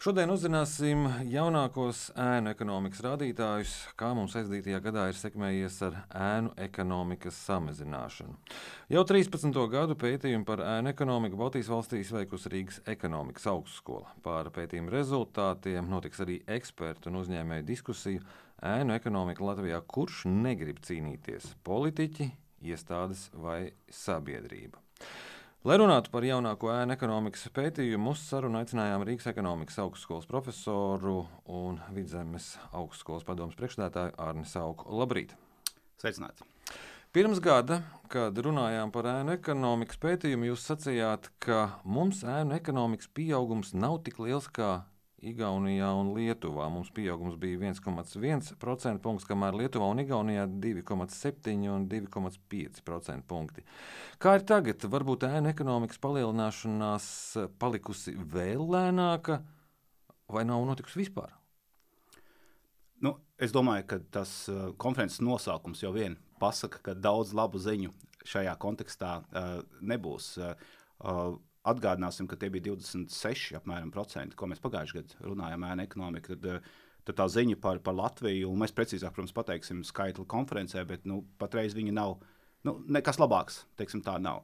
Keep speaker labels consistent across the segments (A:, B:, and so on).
A: Šodien uzzināsim jaunākos ēnu ekonomikas rādītājus, kā mums aizdītajā gadā ir sekmējies ar ēnu ekonomikas samazināšanu. Jau 13. gadu pētījumu par ēnu ekonomiku Baltijas valstīs veikusi Rīgas ekonomikas augstskola. Pār pētījumu rezultātiem notiks arī ekspertu un uzņēmēju diskusiju ēnu ekonomika Latvijā, kurš negrib cīnīties - politiķi, iestādes vai sabiedrība. Lai runātu par jaunāko ēnu ekonomikas pētījumu, mūsu sarunu aicinājām Rīgas ekonomikas augstskolas profesoru un Vidzemes augstskolas padomus priekšstādātāju Arni Sauku. Labrīt!
B: Sveicināti!
A: Pirms gada, kad runājām par ēnu ekonomikas pētījumu, jūs sacījāt, ka mums ēnu ekonomikas pieaugums nav tik liels kā Igaunijā un Lietuvā mums pieaugums bija 1,1% punkts, kamēr Lietuvā un Igaunijā 2,7 un 2,5% punkti. Kā ir tagad? Varbūt ēna ekonomikas palielināšanās palikusi vēl lēnāka, vai nav notikusi vispār?
B: Nu, es domāju, ka tas uh, konferences nosaukums jau vien pasaka, ka daudz labu ziņu šajā kontekstā uh, nebūs. Uh, Atgādināsim, ka tie bija 26 apmēram, procenti, ko mēs pagājušajā gadā runājām ēna ekonomika. Tad, eh, tad tā ziņa par, par Latviju, un mēs precīzāk, protams, pateiksim skaitli konferencē, bet nu, patreiz viņa nav nu, nekas labāks, teiksim, tā nav.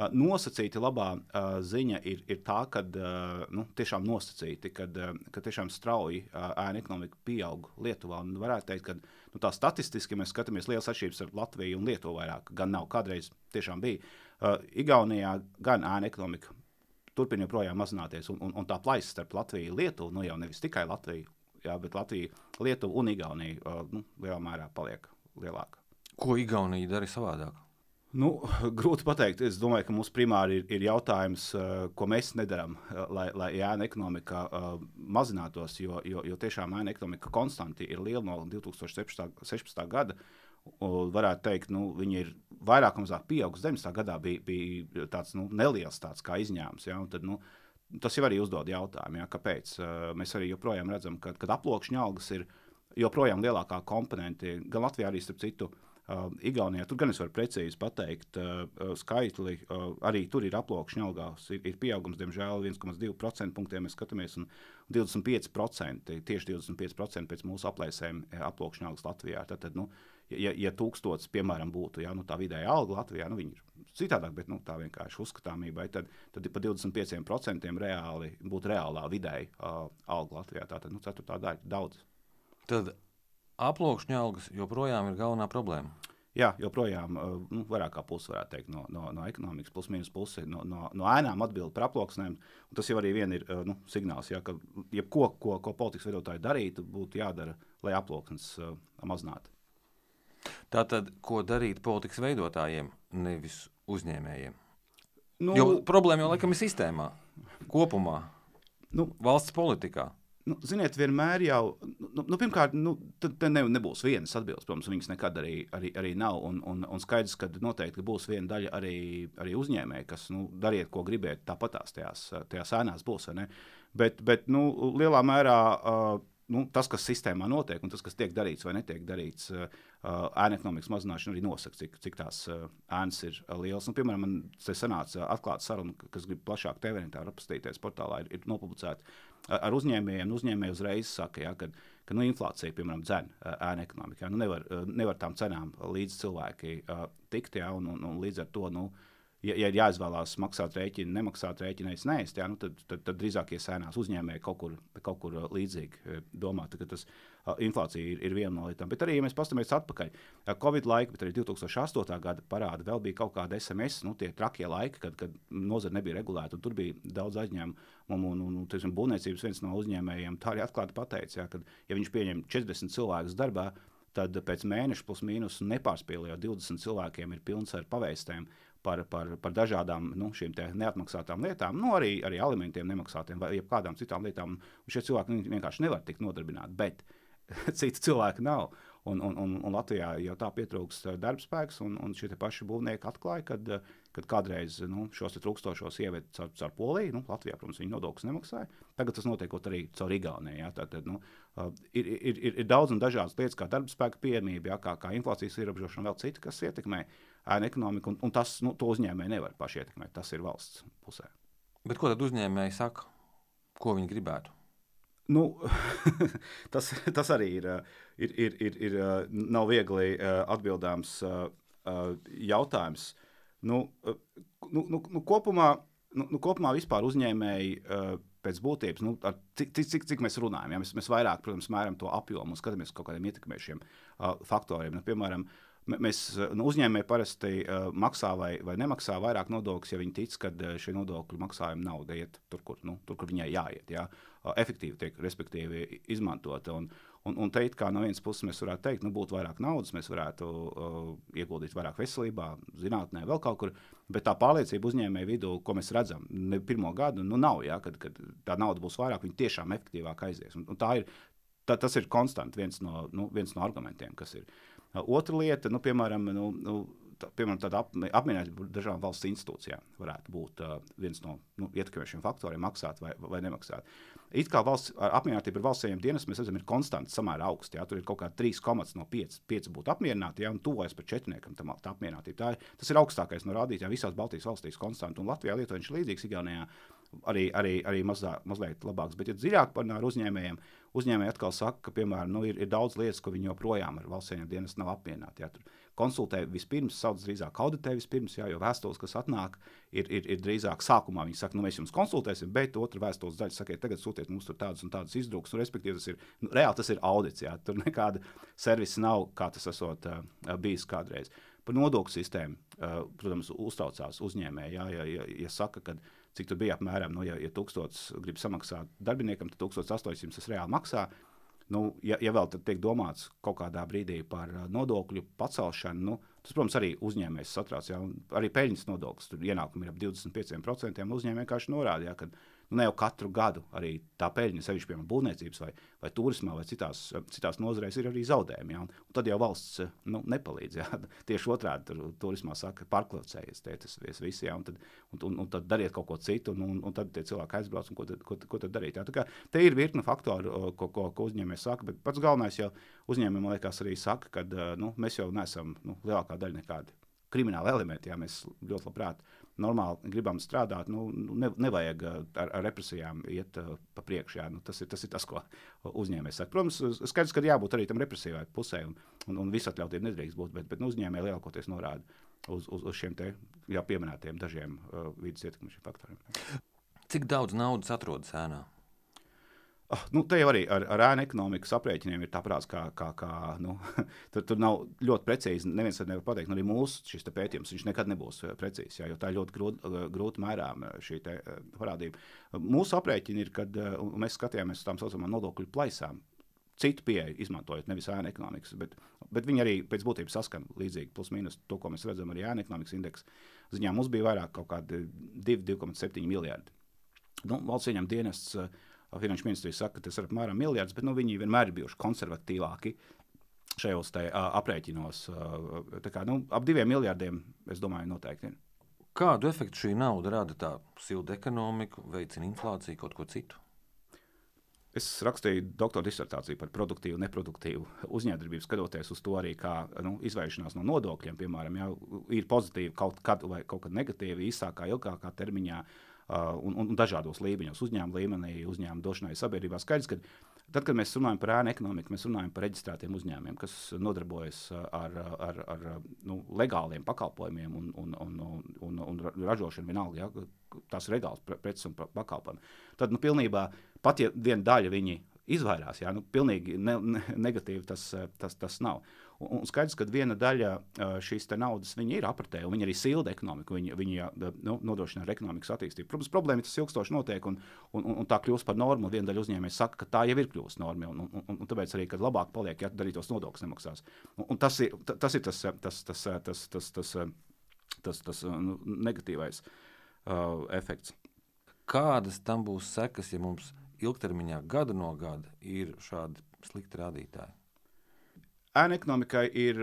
B: Uh, nosacīti labā uh, ziņa ir, ir tā, ka uh, nu, tiešām nosacīti, kad, uh, ka tiešām strauji ēna ekonomika pieaug Lietuvā. Un varētu teikt, ka nu, tā statistiski mēs skatāmies liels atšķirības ar Latviju un Lietuvu vairāk. Gan nav, kādreiz tiešām bija. Igaunijā gan ēna ekonomika turpina joprojām mazināties. Un, un, un tā plaisa starp Latviju un Lietuvu, nu jau nevis tikai Latviju, jā, bet Latviju, Lietuvu un Igauniju uh, nu, lielā mērā paliek lielāka.
A: Ko Igaunija dara savādāk?
B: Nu, grūti pateikt. Es domāju, ka mums primāri ir, ir jautājums, uh, ko mēs nedarām, uh, lai, lai ēna ekonomika uh, mazinātos, jo, jo, jo tiešām ēna ekonomika konstanti ir liela no 2016. gada. Varētu teikt, nu, viņi ir vairāk vai mazāk pieaugusi. 19. gadā bija, bija tāds nu, neliels tāds izņēmums. Ja, tad, nu, tas jau arī uzdod jautājumu, ja, kāpēc. Mēs arī joprojām redzam, ka aploksņa algas ir joprojām lielākā komponente gan Latvijā, arī starp citu. Uh, Igaunijā tur gan es varu precīzi pateikt, uh, skaitli uh, arī tur ir aploksņa algās, ir, ir pieaugums, diemžēl, 1,2% punktiem mēs skatāmies, un 25%, tieši 25% pēc mūsu aplēsēm aploksņa algas Latvijā. Tad, tad, nu, ja, ja tūkstots, piemēram, būtu ja, nu, tā vidēja alga Latvijā, nu, viņi ir citādāk, bet nu, tā vienkārši uzskatāmībai, tad, tad par 25% reāli būtu reālā vidēja uh, alga Latvijā. Tā tad nu, ceturtā daļa daudz.
A: Tad aploksņa algas joprojām ir galvenā problēma.
B: Jā, joprojām nu, vairāk kā pusi varētu teikt no, no, no ekonomikas, plus mīnus pusi no, no, no ēnām atbild par aploksnēm. Tas jau arī ir nu, signāls, ja, ka jebko, ko, ko politikas veidotāji darītu, būtu jādara, lai aploksnes uh, mazinātu.
A: Tātad, ko darīt politikas veidotājiem, nevis uzņēmējiem? Nu, jo problēma jau laikam ir sistēmā, kopumā, nu, valsts politikā.
B: Nu, ziniet, vienmēr jau, nu, nu, pirmkārt, nu, tad ne, nebūs vienas atbildes. Protams, viņas nekad arī, arī, arī nav. Un, un, un skaidrs, ka noteikti būs viena daļa arī, arī uzņēmēji, kas nu, dariet, ko gribiet, tāpat tās tajās, tajās ēnās būs. Bet, bet nu, lielā mērā. Uh, nu, tas, kas sistēmā notiek, un tas, kas tiek darīts vai netiek darīts, uh, ēna ekonomikas mazināšana arī nosaka, cik, cik tās uh, ēnas ir uh, lielas. Un, piemēram, man te sanāca atklāta saruna, kas grib plašāk TV-netā apstīties portālā, ir, ir nopublicēta ar uzņēmējiem. Uzņēmēji uzreiz saka, ja, ka, ka nu, inflācija, piemēram, dzen ēna ekonomikā. Nu, nevar, nevar tām cenām līdz cilvēki tikt, ja, un, un, un līdz ar to. Nu, ja, ja ir jāizvēlās maksāt rēķinu, nemaksāt rēķinu, neizsnēst, jā, nu, tad, tad, tad drīzāk iesēnās uzņēmēji kaut kur, kaut kur uh, līdzīgi uh, domāt, ka tas uh, inflācija ir, ir viena no lietām. Bet arī, ja mēs paskatāmies atpakaļ, Covid laika, bet arī 2008. gada parāda vēl bija kaut kāda SMS, nu, tie trakie laiki, kad, kad nozara nebija regulēta, un tur bija daudz aizņēmumu. Un, un, un, un būvniecības viens no uzņēmējiem tā arī atklāti pateica, ka, ja viņš pieņem 40 cilvēkus darbā, tad pēc mēneša plus mīnus nepārspīlējot 20 cilvēkiem ir pilns ar pavēstēm par, par, par dažādām nu, šīm neatmaksātām lietām, nu, arī, arī alimentiem nemaksātiem vai kādām citām lietām. Un šie cilvēki vienkārši nevar tikt nodarbināti, bet citi cilvēki nav. Un, un, un, un Latvijā jau tā pietrūkst darbspēks, un, un šie paši būvnieki atklāja, kad, kad kādreiz nu, šos trūkstošos ieveda caur, caur Poliju. Nu, Latvijā, protams, viņi nodokļus nemaksāja. Tagad tas notiek arī caur Igauniju. Ja, tātad, nu, ir, ir, ir, ir daudz un dažādas lietas, kā darbspēka pieejamība, ja, kā, kā inflācijas ierobežošana, vēl citi, kas ietekmē. Uh, ēna ekonomika, un, un tas nu, uzņēmēji nevar paši ietekmēt. Tas ir valsts pusē.
A: Bet ko tad uzņēmēji saka? Ko viņi gribētu?
B: Nu, tas, tas arī ir, ir, ir, ir, ir nav viegli atbildāms jautājums. Nu, nu, nu, nu, kopumā, nu, nu, kopumā vispār uzņēmēji pēc būtības, nu, cik, cik, cik mēs runājam, ja? mēs, mēs vairāk, protams, mēram to apjomu un skatāmies uz kaut kādiem ietekmējušiem faktoriem. Nu, piemēram, uh, Mēs nu, uzņēmēji parasti uh, maksā vai, vai nemaksā vairāk nodokļus, ja viņi tic, ka šie nodokļu maksājuma nauda iet tur, kur, nu, tur, kur viņai jāiet. Jā. Uh, efektīvi tiek respektīvi izmantota. Un, un, un teikt, kā no vienas puses mēs varētu teikt, nu, būtu vairāk naudas, mēs varētu uh, ieguldīt vairāk veselībā, zinātnē, vēl kaut kur. Bet tā pārliecība uzņēmēju vidū, ko mēs redzam, ne pirmo gadu, nu, nav. Jā, kad, kad tā nauda būs vairāk, viņi tiešām efektīvāk aizies. Un, un tā ir, tā, tas ir konstanti viens no, nu, viens no argumentiem, kas ir. Otra lieta, nu, piemēram, nu, nu, tā, piemēram tāda ap, apmierinātība dažām valsts institūcijām varētu būt uh, viens no nu, ietekmējošiem faktoriem, maksāt vai, vai nemaksāt. It kā valsts apmierinātība ar valsts dienestiem, mēs redzam, ir konstanti samērā augsta. Ja? Tur ir kaut kā 3,5 no 5, 5 būtu apmierināti, ja? un tuvojas par 4 tam tā apmierinātība. Tā ir, tas ir augstākais no rādītājiem visās Baltijas valstīs konstanti, un Latvijā Lietuvā viņš ir līdzīgs Igaunijā arī, arī, arī mazā, mazliet labāks. Bet, ja dziļāk par uzņēmējiem, uzņēmēji atkal saka, ka, piemēram, nu, ir, ir daudz lietas, ko viņi joprojām ar valsts dienas nav apmierināti. Ja, konsultē vispirms, sauc drīzāk auditē vispirms, jā, jo vēstules, kas atnāk, ir, ir, ir drīzāk sākumā. Viņi saka, nu, mēs jums konsultēsim, bet otra vēstules daļa saka, tagad sūtiet mums tādus un tādus izdruktus. Nu, respektīvi, tas ir nu, reāli tas ir audits. Jā, tur nekāda servisa nav, kā tas esot uh, bijis kādreiz. Par nodokļu sistēmu, uh, protams, uztraucās uzņēmēji. Jā, ja, ja, ja saka, ka cik tur bija apmēram, nu, ja, ja 1000 grib samaksāt darbiniekam, tad 1800 tas reāli maksā. Nu, ja, ja vēl tiek domāts kaut kādā brīdī par uh, nodokļu pacelšanu, nu, tas, protams, arī uzņēmējs satrauc. Ja, arī peļņas nodoklis, tur ienākumi ir ap 25%. Uzņēmēji vienkārši norādīja, ka nu, ne jau katru gadu arī tā peļņa, sevišķi piemēram būvniecības vai, vai turismā vai citās, citās nozarēs, ir arī zaudējumi. Ja? Un, tad jau valsts nu, nepalīdz. Ja? Tieši otrādi tur turismā saka, pārklācējies tas viss, ja? un, tad, un, un, un tad dariet kaut ko citu, un, un, un tad tie cilvēki aizbrauc un ko tad, ko, ko tad darīt. Ja? Tā kā, te ir virkne faktoru, ko, ko, ko uzņēmējs saka, bet pats galvenais jau uzņēmējiem, man liekas, arī saka, ka nu, mēs jau neesam nu, lielākā daļa nekādi krimināli elementi. Jā, mēs ļoti labprāt normāli gribam strādāt, nu, nu, ne, nevajag uh, ar, ar represijām iet uh, pa priekšu. Jā, nu, tas, ir, tas ir tas, ko uzņēmējs saka. Protams, skaidrs, ka jābūt arī tam represīvai pusē, un, un, un visatļautiem nedrīkst būt, bet, bet nu, uzņēmēji lielākoties norāda uz, uz, uz šiem te jau pieminētiem dažiem uh, vidas ietekmes faktoriem.
A: Cik daudz naudas atrodas ēnā?
B: Oh, nu, te jau arī ar, ar ēnu ekonomikas aprēķiniem ir tā prāts, ka, ka, ka nu, tur, tur nav ļoti precīzi. Neviens nevar pateikt, nu, arī mūsu šis pētījums nekad nebūs eh, precīzs, jo tā ir ļoti grūti, eh, grūti mērām eh, šī parādība. Mūsu aprēķini ir, kad mēs skatījāmies uz tām saucamām nodokļu plaisām. Citu pieeju izmantojot, nevis ēnu ekonomikas, bet, bet viņi arī pēc būtības saskan līdzīgi, plus mīnus to, ko mēs redzam arī ēnu ekonomikas indeksa ziņā. Mums bija vairāk kaut kādi 2,7 miljardi. Nu, valsts ieņem dienests uh, Finanšu ministrija saka, ka tas ir apmēram miljards, bet nu, viņi vienmēr ir bijuši konservatīvāki šajos te, uh, aprēķinos. Uh, kā, nu, ap diviem miljardiem, es domāju, noteikti. Ir.
A: Kādu efektu šī nauda rada? Tā silda ekonomiku, veicina inflāciju, kaut ko citu.
B: Es rakstīju doktora disertāciju par produktīvu, neproduktīvu uzņēmējdarbību, skatoties uz to arī kā nu, izvairīšanās no nodokļiem. Piemēram, ja ir pozitīvi kaut kad vai kaut kad negatīvi, īsākā, ilgākā termiņā, uh, Uh, un, un dažādos līmeņos, uzņēmuma līmenī, uzņēmuma došanai sabiedrībā. Skaidrs, ka tad, kad mēs runājam par ēnu ekonomiku, mēs runājam par reģistrētiem uzņēmumiem, kas nodarbojas uh, ar, ar, ar nu, legāliem pakalpojumiem un, un, un, un, un ražošanu vienalga. Ja, tās ir legālas preces un pakalpojumi. Tad nu, pilnībā, pat ja viena daļa viņi izvairās. Jā, nu, pilnīgi ne, ne, negatīvi tas, tas, tas nav. Un, skaidrs, ka viena daļa šīs naudas ir apritē, un viņi arī silda ekonomiku, viņi, viņi nu, nodrošina ar ekonomikas attīstību. Protams, problēma tas ilgstoši notiek, un, un, un, un tā kļūst par normu. Viena daļa uzņēmēji saka, ka tā jau ir kļuvusi norma, un, un, un, un tāpēc arī labāk paliek, ja arī tos nodokļus nemaksās. Un, un tas, ir, tas ir tas, tas, tas, tas, tas, tas, tas, tas nu, negatīvais uh, efekts.
A: Kādas tam būs sekas, ja mums ilgtermiņā, gadu no gada, ir šādi slikti rādītāji?
B: Ēna ekonomikai ir,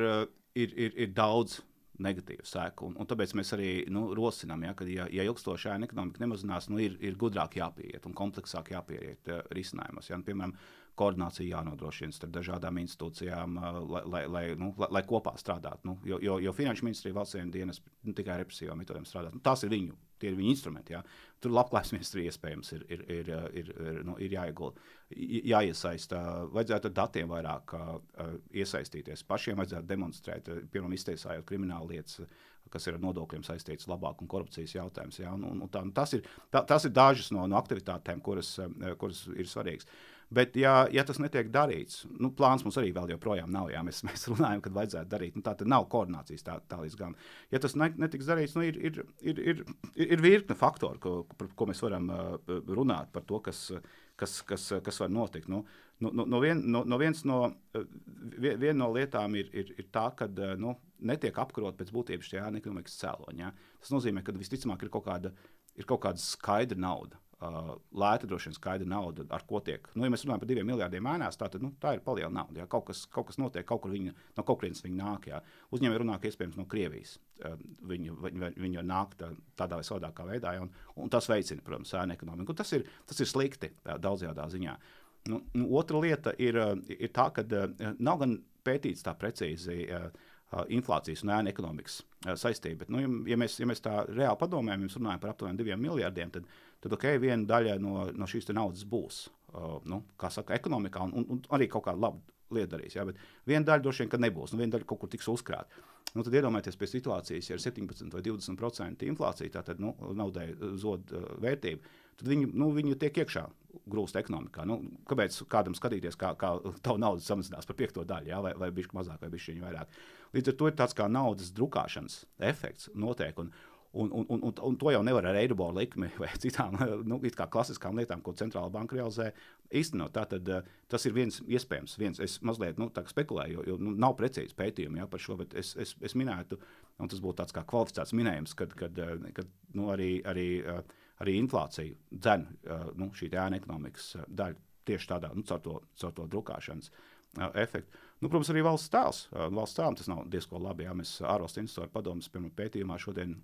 B: ir, ir, ir daudz negatīvu seku. Un, un tāpēc mēs arī nu, rosinām, ja, ka, ja, ja ilgstoši ēna ekonomika nemazinās, nu, ir, ir gudrāk jāpieiet un kompleksāk jāpieiet uh, risinājumos. Ja, un, piemēram, koordinācija jānodrošina starp dažādām institūcijām, uh, lai, lai, lai, nu, lai, lai kopā strādātu. Nu, jo, jo, jo Finanšu ministrija valsts dienas nu, tikai represīvām metodēm strādā. Nu, tās ir viņu Tie ir viņa instrumenti. Jā. Tur labklājības ministrija iespējams ir, ir, ir, ir, ir, nu, ir jāiegulda, jāiesaista. Vajadzētu datiem vairāk uh, iesaistīties. Pašiem vajadzētu demonstrēt, piemēram, iztaisājot kriminālu lietas, kas ir ar nodokļiem saistīts labāk un korupcijas jautājums. Jā, un, un tā, tas, ir, tā, tas ir dažas no, no aktivitātēm, kuras, kuras ir svarīgas. Bet, ja, ja tas netiek darīts, nu, plāns mums arī vēl joprojām nav. Jā, mēs, mēs runājam, kad vajadzētu darīt. Nu, tā tad nav koordinācijas tā, tā līdz galam. Ja tas netiks darīts, nu, ir, ir, ir, ir, ir virkne faktoru, ko, par ko mēs varam uh, runāt par to, kas, kas, kas, kas var notikt. Nu, nu, nu, no, vien, no, no viens no, viena no lietām ir, ir, ir tā, ka nu, netiek apkarot pēc būtības šie ekonomikas cēloņi. Ja? Tas nozīmē, ka visticamāk ir kaut kāda, ir kaut kāda skaidra nauda Uh, lēta, droši vien skaidra nauda, ar ko tiek. Nu, ja mēs runājam par diviem miljardiem mēnēs, tā, tad, nu, tā ir liela nauda. Jā. Kaut, kas, kaut kas notiek, kaut kur viņa, no kurienes viņa nāk. Jā. Uzņēmēji runā, ka iespējams no Krievijas uh, viņa, viņa, viņa nāk tā, tādā vai savādākā veidā, jā, un, un tas veicina, protams, ēnu ekonomiku. Un tas ir, tas ir slikti daudzajā ziņā. Nu, nu, otra lieta ir, uh, ir tā, ka nav gan pētīts tā precīzi. Uh, inflācijas un ēna ekonomikas saistība. Bet, nu, ja, ja, mēs, ja mēs tā reāli padomājam, mēs runājam par aptuveni diviem miljardiem, tad, tad okay, viena daļa no, no šīs naudas būs uh, nu, saka, ekonomikā un, un, un arī kaut kāda laba lieta darīs. Jā, bet viena daļa droši vien nebūs, un viena daļa kaut kur tiks uzkrāta. Nu, tad iedomājieties, pie situācijas, ja ir 17 vai 20% inflācija, tad nu, naudai zod uh, vērtība tad viņi, nu, viņi tiek iekšā grūst ekonomikā. Nu, kāpēc kādam skatīties, kā, kā tavu naudu samazinās par piekto daļu, ja? vai, vai bišķi mazāk, vai bišķi vairāk. Līdz ar to ir tāds kā naudas drukāšanas efekts notiek. Un, Un, un, un, un to jau nevar ar eiro likmi vai citām nu, klasiskām lietām, ko centrāla banka realizē, īstenot. Tātad, tas ir viens iespējams. Viens, es mazliet nu, spekulēju, jo, jo nu, nav precīzi pētījumi ja, par šo, bet es, es, es minētu, un tas būtu tāds kā kvalificēts minējums, kad, kad, kad nu, arī. arī arī inflācija dzen nu, šī ēna ekonomikas daļa tieši tādā, nu, caur to, caur to drukāšanas efektu. Nu, protams, arī valsts tēls. Valsts tēlam tas nav diezgan labi. Jā. Mēs ārvalstu institūta padomus pirmā pētījumā šodien,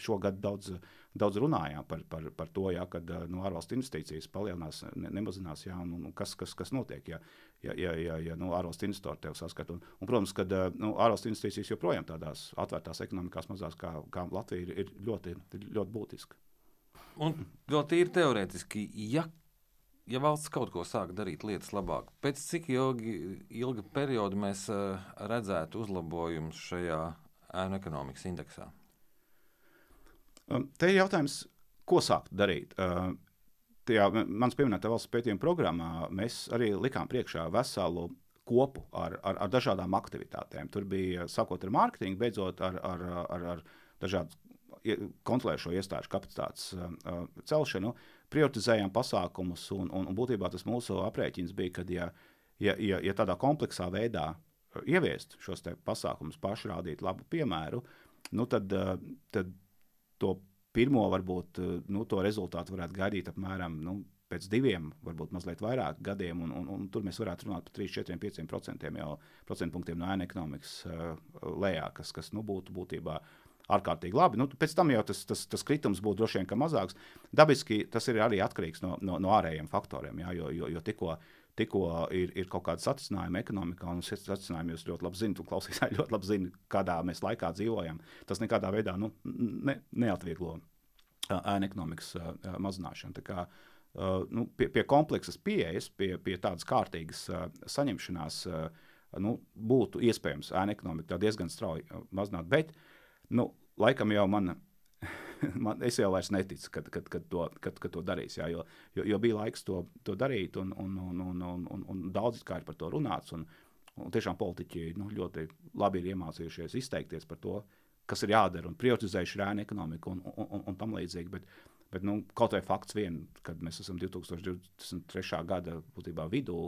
B: šogad daudz, daudz runājām par, par, par to, jā, kad nu, ārvalstu investīcijas palielinās, ne, nemazinās, jā, un, un kas, kas, kas notiek, ja, ja, ja, ja, ja nu, ārvalstu institūti tev saskata. Un, un, protams, ka nu, ārvalstu investīcijas joprojām tādās atvērtās ekonomikās mazās kā, kā Latvija ir, ir ļoti, ļoti būtiski.
A: Un vēl tīri teorētiski, ja, ja valsts kaut ko sāk darīt lietas labāk, pēc cik ilgi, ilga perioda mēs uh, redzētu uzlabojumus šajā ēnu ekonomikas indeksā?
B: Um, te ir jautājums, ko sākt darīt. Uh, tajā manas pieminētā valsts pētījuma programmā mēs arī likām priekšā veselu kopu ar, ar, ar dažādām aktivitātēm. Tur bija sākot ar mārketingu, beidzot ar, ar, ar, ar dažādu kontrolē šo iestāžu kapacitātes uh, uh, celšanu, prioritizējām pasākumus. Un, un, un būtībā tas mūsu aprēķins bija, ka, ja, ja, ja, ja tādā kompleksā veidā uh, ieviest šos pasākumus, paši rādīt labu piemēru, nu tad, tad to pirmo varbūt nu, to rezultātu varētu gaidīt apmēram. Nu, Pēc diviem, varbūt mazliet vairāk gadiem, un, un, un tur mēs varētu runāt par 3, 4, 5% jau procentpunktiem no ēna ekonomikas uh, lejā, kas, kas nu, būtu būtībā uh, ārkārtīgi labi. Nu, pēc tam jau tas, tas, tas kritums būtu droši vien mazāks. Dabiski tas ir arī atkarīgs no, no, no ārējiem faktoriem. Jā, jo, jo, jo tikko, tikko ir, ir kaut kāda satricinājuma ekonomikā, un šis satricinājums jūs ļoti labi zinat, un klausītāji ļoti labi zina, kādā mēs laikā dzīvojam. Tas nekādā veidā nu, ne, neatvieglo ēnu ekonomikas mazināšanu. Kā, uh, nu, pie, pie kompleksas pieejas, pie, pie tādas kārtīgas saņemšanās, nu, būtu iespējams ēnu ekonomiku diezgan strauji mazināt. Bet, uh, Nu, laikam jau man, man es jau vairs neticu, kad, kad, kad, to, kad, kad to darīs. Jā, jo, jo, jo bija laiks to, to darīt, un, un, un, un, un, un, un daudz kā ir par to runāts. Un, un tiešām politiķi nu, ļoti labi ir iemācījušies izteikties par to, kas ir jādara, un prioritizējuši rēnu ekonomiku un, un, un, un tam līdzīgi. Bet, bet nu, kaut vai fakts vien, kad mēs esam 2023. gada būtībā vidū,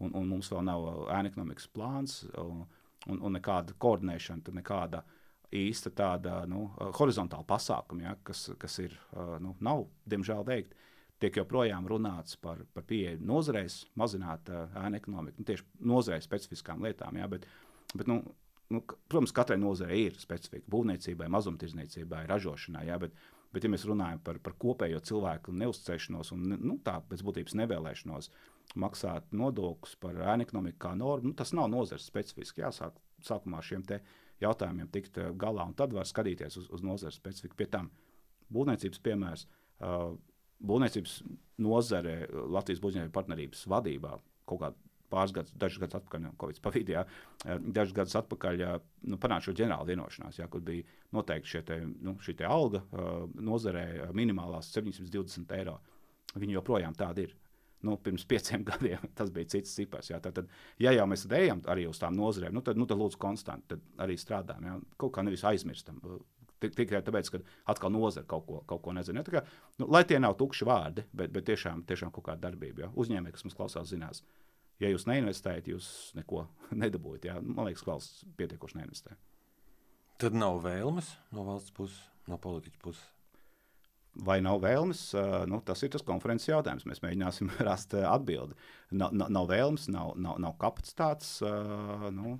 B: un, un mums vēl nav ēnu ekonomikas plāns un, un, un nekāda koordinēšana, nekāda uh, īsta tāda nu, horizontāla pasākuma, ja, kas, kas ir, nu, nav, diemžēl, veikti. Tiek joprojām runāts par, par pieeju nozareis, mazināt ēnu ekonomiku, nu, tieši nozarei specifiskām lietām. Ja, bet, bet, nu, nu, protams, katrai nozarei ir specifika. Būvniecībai, mazumtirdzniecībai, ražošanai. Ja, bet, bet, ja mēs runājam par, par kopējo cilvēku neuzticēšanos un nu, tā pēc būtības nevēlēšanos maksāt nodokļus par ēnu ekonomiku kā normu, nu, tas nav nozares specifiski. Jāsāk sākumā šiem jautājumiem tikt eh, galā, un tad var skatīties uz, uz nozares specifiku. Pie tam būvniecības piemērs. Uh, būvniecības nozare Latvijas būvniecības partnerības vadībā kaut kādā pāris gadus, dažus gadus atpakaļ, no Covid pavīdījā, dažus gadus atpakaļ nu, panāca šo ģenerālu vienošanās, jā, kur bija noteikti te, nu, šī te alga nozarē minimālās 720 eiro. Viņi joprojām tādi ir. Nu, pirms pieciem gadiem tas bija cits cipars. Jā. Tad, tad, ja jau mēs ejam arī uz tām nozarēm, nu, tad, nu, tad lūdzu, konstanti arī strādājam. Jā. Kaut kā nevis aizmirstam. Tikai tāpēc, ka atkal nozara kaut ko, kaut ko nezina. Kā, nu, lai tie nav tukši vārdi, bet, bet tiešām, tiešām kaut kāda darbība. Uzņēmēji, kas mums klausās, zinās, ja jūs neinvestējat, jūs neko nedabūjat. Jā. Man liekas, ka valsts pietiekoši neinvestē.
A: Tad nav vēlmes no valsts puses, no politiķa puses.
B: Vai nav vēlmes? Nu, tas ir tas konferences jautājums. Mēs mēģināsim rast atbildi. Nav, nav, nav vēlmes, nav, nav, nav kapacitātes. Nu,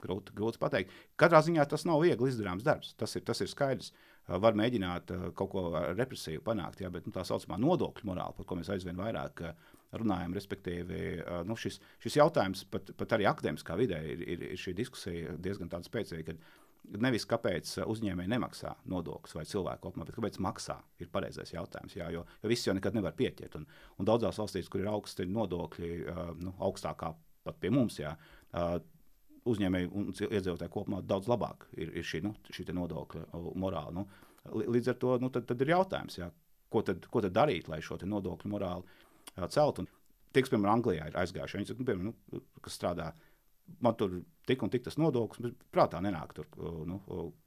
B: grūti, grūti pateikt. Katrā ziņā tas nav viegli izdarāms darbs. Tas ir, tas ir skaidrs. Var mēģināt kaut ko represīvu panākt, jā, bet nu, tā saucamā nodokļu morāla, par ko mēs aizvien vairāk runājam, respektīvi, nu, šis, šis jautājums pat, pat arī akadēmiskā vidē ir, ir, ir šī diskusija diezgan spēcīga nevis kāpēc uh, uzņēmēji nemaksā nodokļus vai cilvēku kopumā, bet kāpēc maksā, ir pareizais jautājums. Jā, jo, jo viss jau nekad nevar pieķert. Un, un daudzās valstīs, kur ir augsti nodokļi, uh, nu, augstākā pat pie mums, jā, uh, uzņēmēji un iedzīvotāji kopumā daudz labāk ir, ir šī, nu, šī nodokļa morāla. Nu, līdz ar to nu, tad, tad ir jautājums, jā, ko, tad, ko tad darīt, lai šo nodokļu morāli celtu. Tie, kas, piemēram, Anglijā ir aizgājuši, viņi, nu, piemēram, nu, kas strādā man tur tik un tik tas nodoklis, bet prātā nenāk tur nu,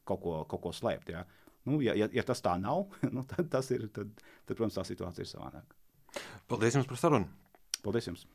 B: kaut, ko, kaut ko slēpt. Ja. Nu, ja, ja, ja tas tā nav, nu, tad, tas ir, tad, tad, protams, tā situācija ir savādāka.
A: Paldies jums par sarunu!
B: Paldies jums!